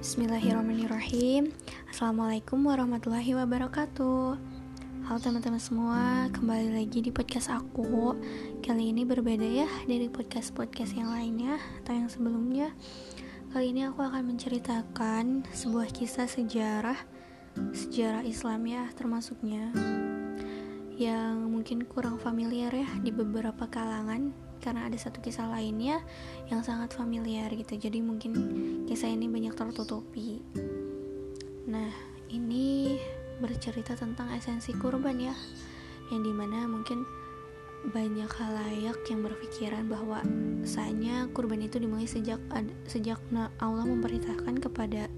Bismillahirrahmanirrahim. Assalamualaikum warahmatullahi wabarakatuh. Halo teman-teman semua Kembali lagi di podcast aku. Kali ini berbeda ya Dari podcast-podcast yang lainnya Atau yang sebelumnya. Kali ini aku akan menceritakan Sebuah kisah sejarah Sejarah Islam ya Termasuknya. Yang mungkin kurang familiar ya Di beberapa kalangan karena ada satu kisah lainnya yang sangat familiar gitu. Jadi mungkin kisah ini banyak tertutupi. Nah ini bercerita tentang esensi kurban ya yang di mana mungkin banyak halayak yang berpikiran bahwa saatnya kurban itu dimulai sejak sejak Allah memerintahkan kepada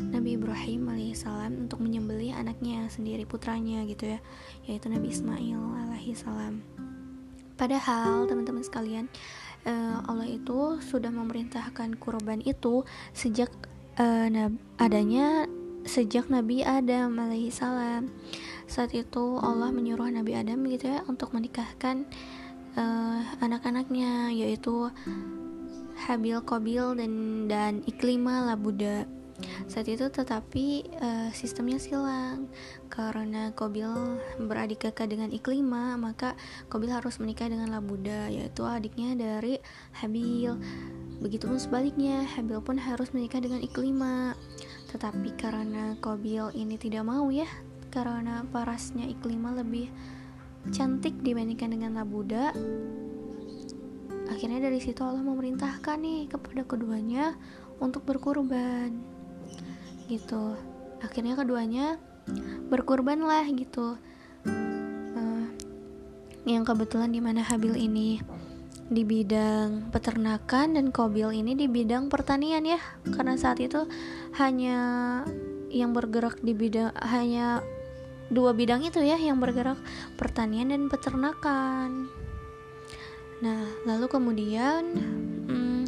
Nabi Ibrahim alaihissalam untuk menyembelih anaknya sendiri putranya gitu ya yaitu Nabi Ismail alaihissalam Padahal teman-teman sekalian, uh, Allah itu sudah memerintahkan kurban itu sejak uh, adanya sejak Nabi Adam alaihi salam. Saat itu Allah menyuruh Nabi Adam gitu ya untuk menikahkan uh, anak-anaknya yaitu Habil, Kobil dan dan Iklima Labuda saat itu tetapi uh, sistemnya silang. Karena Kobil beradik kakak dengan Iklima maka Kobil harus menikah dengan Labuda yaitu adiknya dari Habil. Begitupun sebaliknya Habil pun harus menikah dengan Iklima. Tetapi karena Kobil ini tidak mau ya karena parasnya Iklima lebih cantik dibandingkan dengan Labuda akhirnya dari situ Allah memerintahkan nih kepada keduanya untuk berkurban gitu. Akhirnya keduanya berkurban lah gitu. Uh, yang kebetulan di mana Habil ini? Di bidang peternakan dan Kobil ini di bidang pertanian ya. Karena saat itu hanya yang bergerak di bidang hanya dua bidang itu ya yang bergerak pertanian dan peternakan. Nah lalu kemudian hmm,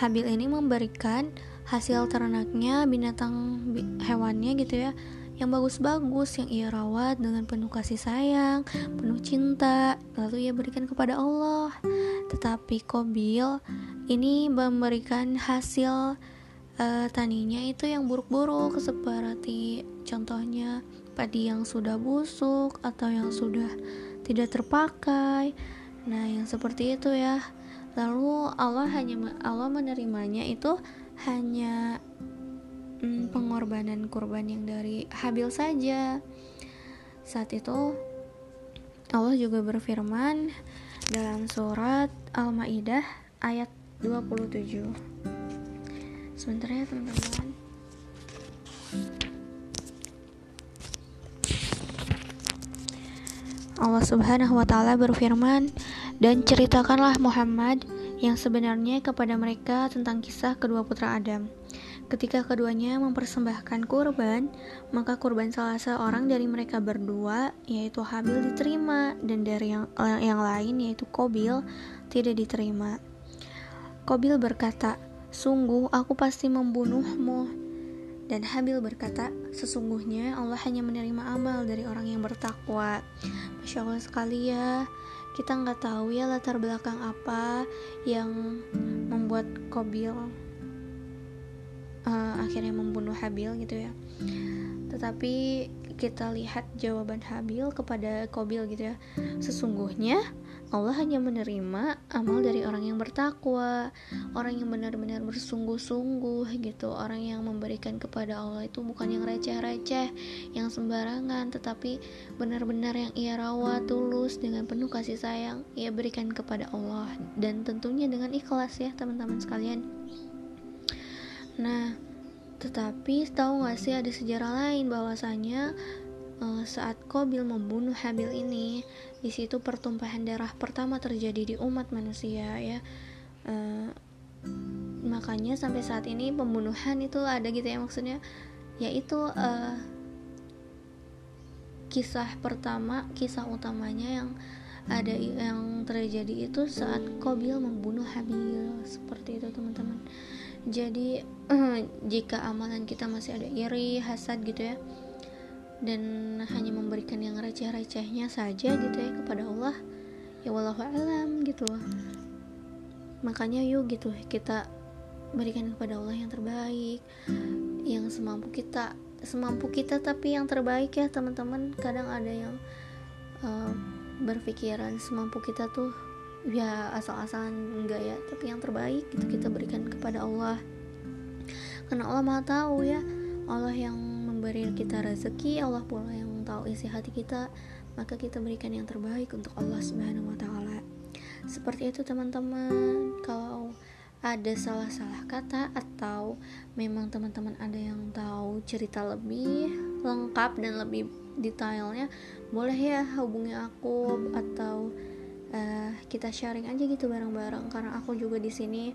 Habil ini memberikan hasil ternaknya binatang hewannya gitu ya yang bagus-bagus yang ia rawat dengan penuh kasih sayang, penuh cinta, lalu ia berikan kepada Allah. Tetapi Kobil ini memberikan hasil uh, taninya itu yang buruk-buruk seperti contohnya padi yang sudah busuk atau yang sudah tidak terpakai. Nah, yang seperti itu ya. Lalu Allah hanya Allah menerimanya itu hanya mm, pengorbanan kurban yang dari Habil saja. Saat itu Allah juga berfirman dalam surat Al-Maidah ayat 27. Sebentar ya teman-teman. Allah Subhanahu wa taala berfirman, "Dan ceritakanlah Muhammad yang sebenarnya kepada mereka tentang kisah kedua putra Adam. Ketika keduanya mempersembahkan kurban, maka kurban salah seorang dari mereka berdua, yaitu Habil diterima, dan dari yang, yang lain, yaitu Kobil, tidak diterima. Kobil berkata, Sungguh aku pasti membunuhmu. Dan Habil berkata, sesungguhnya Allah hanya menerima amal dari orang yang bertakwa. Masya Allah sekali ya kita nggak tahu ya latar belakang apa yang membuat Kobil uh, akhirnya membunuh Habil gitu ya. Tetapi kita lihat jawaban Habil kepada Kobil gitu ya. Sesungguhnya Allah hanya menerima amal dari orang yang bertakwa, orang yang benar-benar bersungguh-sungguh gitu, orang yang memberikan kepada Allah itu bukan yang receh-receh, yang sembarangan, tetapi benar-benar yang ia rawat tulus dengan penuh kasih sayang, ia berikan kepada Allah dan tentunya dengan ikhlas ya teman-teman sekalian. Nah, tetapi tahu gak sih ada sejarah lain bahwasanya saat Kobil membunuh Habil ini, di situ pertumpahan darah pertama terjadi di umat manusia ya. Uh, makanya sampai saat ini pembunuhan itu ada gitu ya maksudnya. Yaitu uh, kisah pertama kisah utamanya yang ada yang terjadi itu saat Kobil membunuh Habil. Seperti itu teman-teman. Jadi jika amalan kita masih ada iri hasad gitu ya dan hanya memberikan yang receh-recehnya saja gitu ya kepada Allah. Ya wallahu alam gitu makanya yuk gitu kita berikan kepada Allah yang terbaik yang semampu kita semampu kita tapi yang terbaik ya teman-teman. Kadang ada yang uh, berpikiran semampu kita tuh ya asal-asalan enggak ya tapi yang terbaik itu kita berikan kepada Allah. Karena Allah maha tahu ya Allah yang memberi kita rezeki Allah pula yang tahu isi hati kita maka kita berikan yang terbaik untuk Allah subhanahu wa ta'ala. Seperti itu teman-teman. Kalau ada salah-salah kata atau memang teman-teman ada yang tahu cerita lebih lengkap dan lebih detailnya boleh ya hubungi aku atau uh, kita sharing aja gitu bareng-bareng. Karena aku juga di sini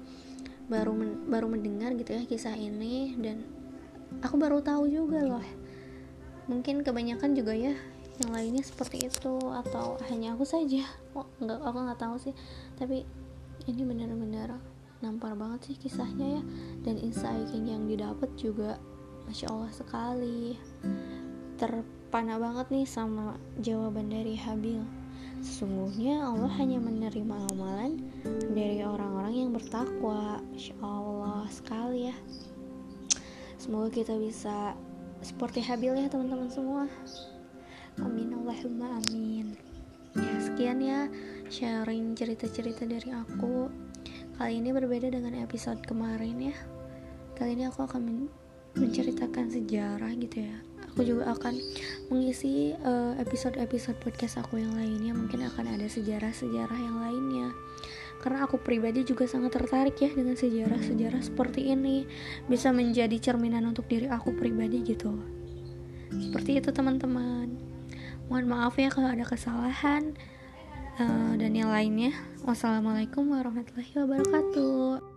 baru men baru mendengar gitu ya kisah ini dan aku baru tahu juga loh. Mungkin kebanyakan juga ya yang lainnya seperti itu atau hanya aku saja. Oh, nggak aku nggak tahu sih. Tapi ini benar-benar nampar banget sih kisahnya ya. Dan insight yang didapat juga masya allah sekali. Terpana banget nih sama jawaban dari Habil. Sesungguhnya Allah hanya menerima amalan dari orang-orang yang bertakwa. Masya allah sekali ya semoga kita bisa seperti Habil ya teman-teman semua amin Allahumma amin ya sekian ya sharing cerita-cerita dari aku Kali ini berbeda dengan episode kemarin ya. Kali ini aku akan men menceritakan sejarah gitu ya. Aku juga akan mengisi eh, episode-episode uh, podcast aku yang lainnya. Mungkin akan ada sejarah-sejarah yang lainnya. Karena aku pribadi juga sangat tertarik ya dengan sejarah-sejarah seperti ini. Bisa menjadi cerminan untuk diri aku pribadi gitu. Seperti itu teman-teman. Mohon maaf ya kalau ada kesalahan uh, dan yang lainnya. Wassalamualaikum warahmatullahi wabarakatuh.